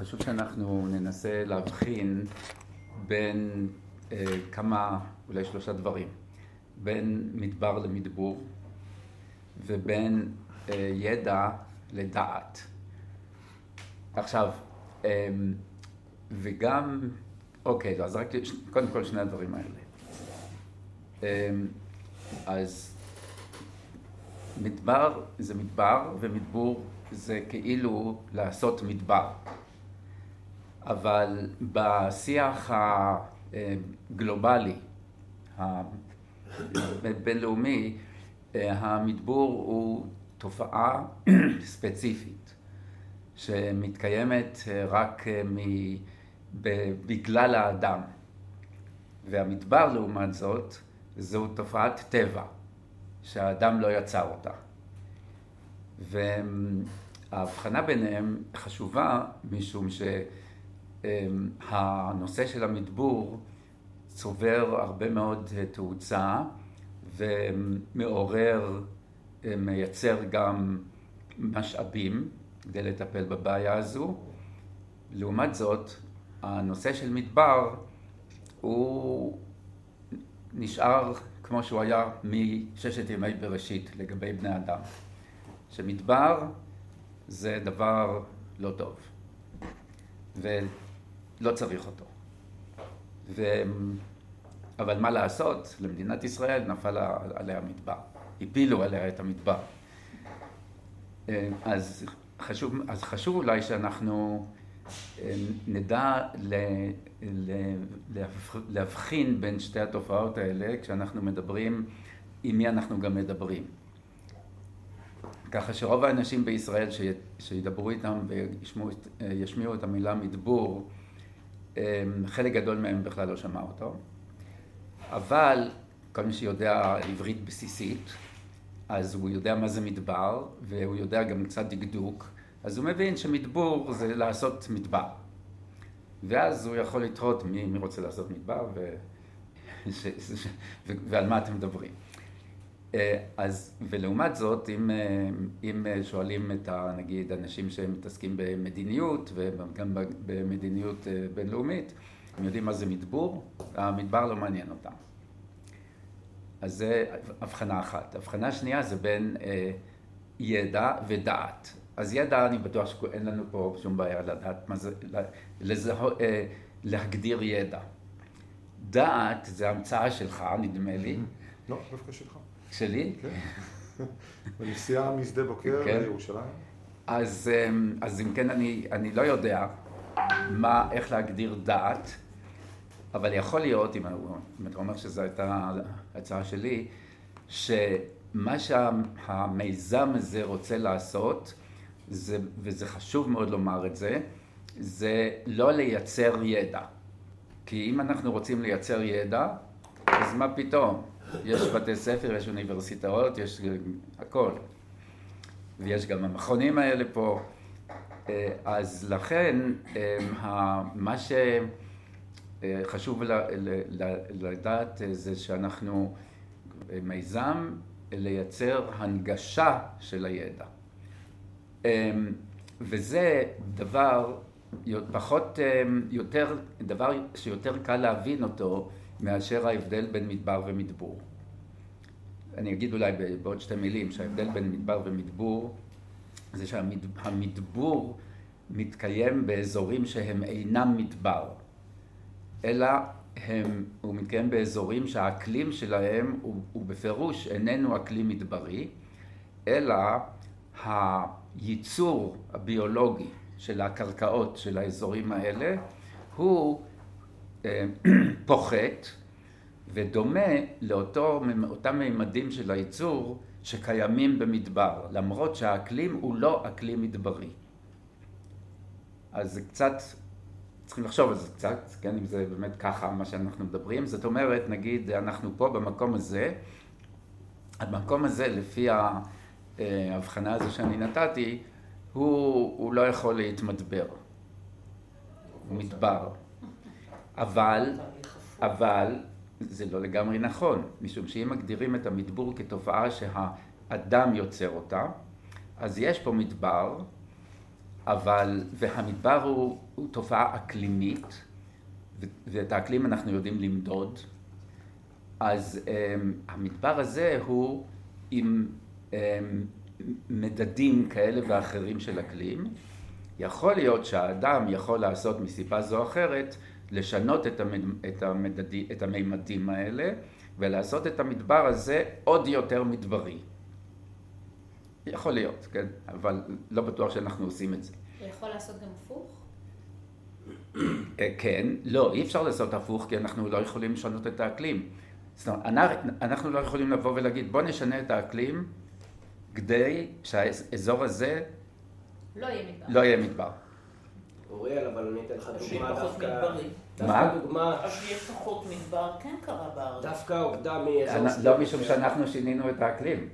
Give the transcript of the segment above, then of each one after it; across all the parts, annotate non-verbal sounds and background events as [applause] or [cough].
חשוב שאנחנו ננסה להבחין בין אה, כמה, אולי שלושה דברים, בין מדבר למדבור ובין אה, ידע לדעת. עכשיו, אה, וגם, אוקיי, אז רק קודם כל שני הדברים האלה. אה, אז מדבר זה מדבר ומדבור זה כאילו לעשות מדבר. אבל בשיח הגלובלי, הבינלאומי, המדבור הוא תופעה ספציפית שמתקיימת רק בגלל האדם. והמדבר לעומת זאת זו תופעת טבע שהאדם לא יצר אותה. וההבחנה ביניהם חשובה משום שהנושא של המדבור צובר הרבה מאוד תאוצה ומעורר, מייצר גם משאבים כדי לטפל בבעיה הזו. לעומת זאת, הנושא של מדבר הוא נשאר כמו שהוא היה מששת ימי בראשית לגבי בני אדם. שמדבר זה דבר לא טוב, ולא צריך אותו. ו... אבל מה לעשות, למדינת ישראל נפל עליה מדבר, הפילו עליה את המדבר. אז חשוב, אז חשוב אולי שאנחנו אה, נדע ל, ל, להבחין בין שתי התופעות האלה כשאנחנו מדברים, עם מי אנחנו גם מדברים. ככה שרוב האנשים בישראל שידברו איתם וישמיעו את המילה מדבור, חלק גדול מהם בכלל לא שמע אותו. אבל כל מי שיודע עברית בסיסית, אז הוא יודע מה זה מדבר, והוא יודע גם קצת דקדוק, אז הוא מבין שמדבור זה לעשות מדבר. ואז הוא יכול לתהות מי, מי רוצה לעשות מדבר ו... [laughs] ש... ש... ועל מה אתם מדברים. אה, אז, ולעומת זאת, אם, אה, אם שואלים את, ה, נגיד, אנשים שמתעסקים במדיניות, וגם במדיניות אה, בינלאומית, הם יודעים מה זה מדבור, המדבר לא מעניין אותם. אז זה הבחנה אחת. הבחנה שנייה זה בין אה, ידע ודעת. אז ידע, אני בטוח שאין לנו פה שום בעיה לדעת מה זה, לזה, אה, להגדיר ידע. דעת זה המצאה שלך, נדמה לי. לא, דווקא שלך. שלי? כן. בנסיעה משדה בוקר כן. לירושלים. אז, אמ, אז אם כן, אני, אני לא יודע מה, איך להגדיר דעת, אבל יכול להיות, אם, אם אתה אומר שזו הייתה ההצעה שלי, שמה שהמיזם הזה רוצה לעשות, זה, וזה חשוב מאוד לומר את זה, זה לא לייצר ידע. כי אם אנחנו רוצים לייצר ידע, אז מה פתאום? יש בתי ספר, יש אוניברסיטאות, יש הכל. ויש גם המכונים האלה פה. אה, אז לכן, אה, מה שחשוב לדעת אה, זה שאנחנו מיזם לייצר הנגשה של הידע. וזה דבר פחות, יותר, דבר שיותר קל להבין אותו מאשר ההבדל בין מדבר ומדבור. אני אגיד אולי בעוד שתי מילים שההבדל בין מדבר ומדבור זה שהמדבור מתקיים באזורים שהם אינם מדבר, אלא הם, הוא מתקיים באזורים שהאקלים שלהם הוא, הוא בפירוש איננו אקלים מדברי, אלא הייצור הביולוגי של הקרקעות של האזורים האלה הוא [clears throat] פוחת ודומה לאותם מימדים של הייצור שקיימים במדבר, למרות שהאקלים הוא לא אקלים מדברי. אז זה קצת, צריכים לחשוב על זה קצת, כן, אם זה באמת ככה מה שאנחנו מדברים. זאת אומרת, נגיד, אנחנו פה במקום הזה, המקום הזה, לפי ההבחנה הזו שאני נתתי, הוא, הוא לא יכול להתמדבר. הוא מדבר. אבל, אבל, זה לא לגמרי נכון, משום שאם מגדירים את המדבור כתופעה שהאדם יוצר אותה, אז יש פה מדבר, אבל, והמדבר הוא, הוא תופעה אקלימית, ואת האקלים אנחנו יודעים למדוד, אז um, המדבר הזה הוא עם um, מדדים כאלה ואחרים של אקלים. יכול להיות שהאדם יכול לעשות מסיבה זו או אחרת, לשנות את, המד, את, המדדי, את המימדים האלה ולעשות את המדבר הזה עוד יותר מדברי. יכול להיות, כן, אבל לא בטוח שאנחנו עושים את זה. הוא יכול לעשות גם הפוך? אה, כן, לא, אי אפשר לעשות הפוך כי אנחנו לא יכולים לשנות את האקלים. זאת אומרת, אנחנו לא יכולים לבוא ולהגיד בוא נשנה את האקלים כדי שהאזור הזה לא יהיה מדבר. לא יהיה מדבר. אוריאל, אבל אני אתן לך דוגמה דווקא... מה? דוגמה... שיהיה פחות מדבר, כן קרה בארץ. דווקא עובדה מאזור... לא משום שאנחנו שינינו את האקלים.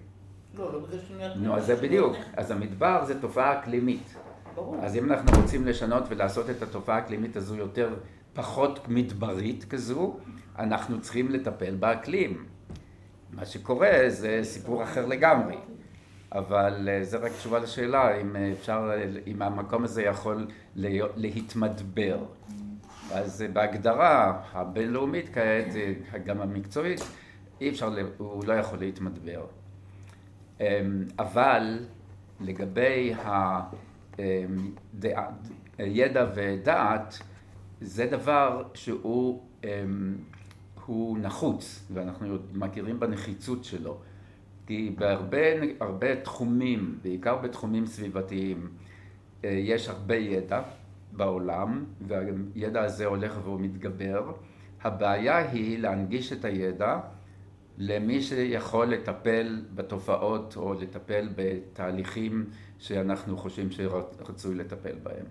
לא, לא בגלל שינינו... נו, אז זה בדיוק. אז המדבר זה תופעה אקלימית. ברור. אז אם אנחנו רוצים לשנות ולעשות את התופעה האקלימית הזו יותר, פחות מדברית כזו, אנחנו צריכים לטפל באקלים. מה שקורה זה סיפור אחר לגמרי. אבל אה, זה רק תשובה לשאלה אם אה, אפשר, אה, אם המקום הזה יכול להתמדבר. אז בהגדרה הבינלאומית כעת, גם המקצועית, אי אפשר, הוא לא יכול להתמדבר. אמ, אבל לגבי הידע ודעת, זה דבר שהוא אמ, נחוץ, ואנחנו מכירים בנחיצות שלו. כי בהרבה תחומים, בעיקר בתחומים סביבתיים, אה, יש הרבה ידע בעולם, והידע הזה הולך והוא מתגבר. הבעיה היא להנגיש את הידע למי שיכול לטפל בתופעות או לטפל בתהליכים שאנחנו חושבים שרצוי לטפל בהם.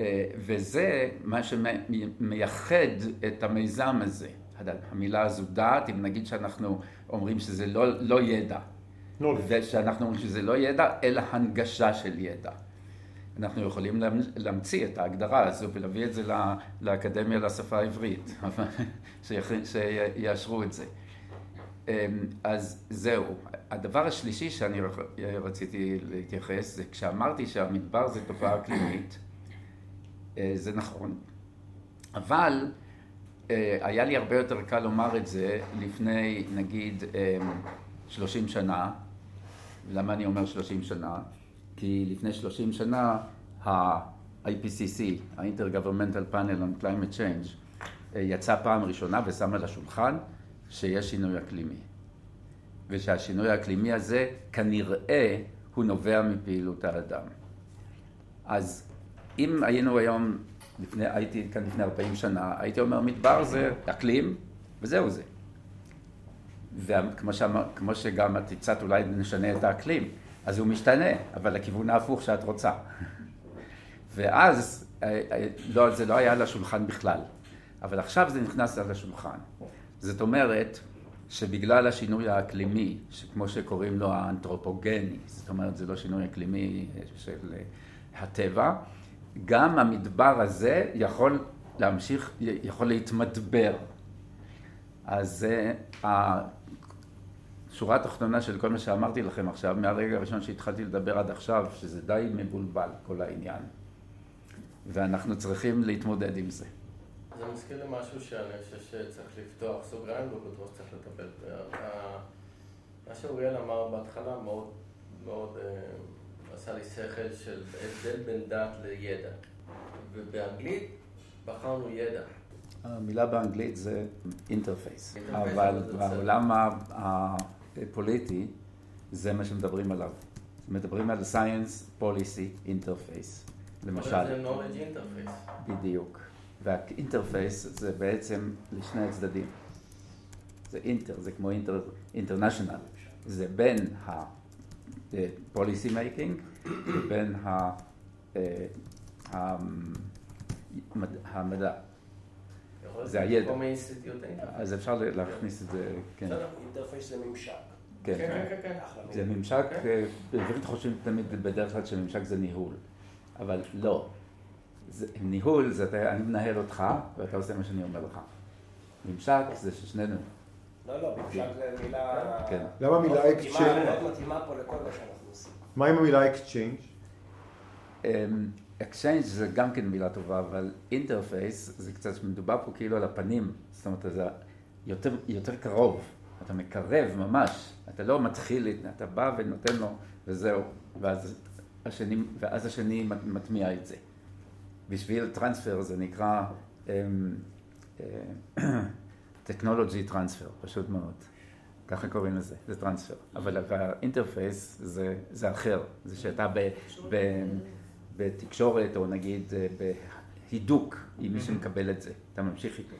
אה, וזה מה שמייחד את המיזם הזה. המילה הזו דעת, אם נגיד שאנחנו אומרים שזה לא, לא ידע, לא. ושאנחנו אומרים שזה לא ידע, אלא הנגשה של ידע. אנחנו יכולים להמציא את ההגדרה הזו ולהביא את זה לאקדמיה לשפה העברית, [laughs] שיאשרו את זה. אמ, אז זהו. הדבר השלישי שאני רציתי להתייחס זה כשאמרתי שהמדבר זה תופעה אקלימית, אה, זה נכון, אבל היה לי הרבה יותר קל לומר את זה לפני נגיד 30 אמ, שנה. למה אני אומר 30 שנה? כי לפני 30 שנה ה-IPCC, ה-Intergovernmental Panel on Climate Change, אה, יצא פעם ראשונה ושם על השולחן שיש שינוי אקלימי. ושהשינוי האקלימי הזה כנראה הוא נובע מפעילות האדם. אז אם היינו היום לפני, הייתי כאן לפני 40 שנה, הייתי אומר מדבר זה אקלים, וזהו זה. וכמו שאמר, כמו שגם את הצעת אולי נשנה את האקלים, אז הוא משתנה, אבל לכיוון ההפוך שאת רוצה. [laughs] ואז אה, אה, לא, זה לא היה על השולחן בכלל, אבל עכשיו זה נכנס על השולחן. זאת אומרת שבגלל השינוי האקלימי, כמו שקוראים לו האנתרופוגני, זאת אומרת זה לא שינוי אקלימי של הטבע, גם המדבר הזה יכול להמשיך, יכול להתמדבר. אז השורה התחתונה של כל מה שאמרתי לכם עכשיו, מהרגע הראשון שהתחלתי לדבר עד עכשיו, שזה די מבולבל כל העניין. ואנחנו צריכים להתמודד עם זה. זה מזכיר לי משהו שאני חושב שצריך לפתוח סוגריים, לא בטוח שצריך לטפל. מה שאוריאל אמר בהתחלה מאוד מאוד אה, שכל של הבדל בין דת לידע. ובאנגלית בחרנו ידע. המילה באנגלית זה interface, אבל בעולם הפוליטי זה מה שמדברים עליו. מדברים על science policy interface, למשל. זה knowledge interface. בדיוק. וה interface זה בעצם לשני הצדדים. זה אינטר, זה כמו אינטר, אינטרנשיונל. זה בין ה-policy making ובין ה... אה, המדע. זה הידע. אז אפשר להכניס את זה, כן. אינטרפייס זה ממשק. כן, כן, כן. כן. זה ממשק, אה, בעברית חושבים תמיד בדרך כלל שממשק זה ניהול, אבל לא. ניהול זה אני מנהל אותך ואתה עושה מה שאני אומר לך. ממשק זה ששנינו. לא, לא, ממשק זה מילה... כן. למה exchange? מאוד מתאימה פה לכל מה שאנחנו. מה עם המילה exchange? exchange זה גם כן מילה טובה, אבל interface זה קצת מדובר פה כאילו על הפנים, זאת אומרת זה יותר, יותר קרוב, אתה מקרב ממש, אתה לא מתחיל, אתה בא ונותן לו וזהו, ואז השני, ואז השני מטמיע את זה. בשביל transfer זה נקרא [clears throat] technology transfer, פשוט מאוד. ככה קוראים לזה, זה transfer. אבל ה interface זה, זה אחר, זה שאתה ב, ב, בתקשורת, או נגיד בהידוק עם מי שמקבל את זה, אתה ממשיך איתו.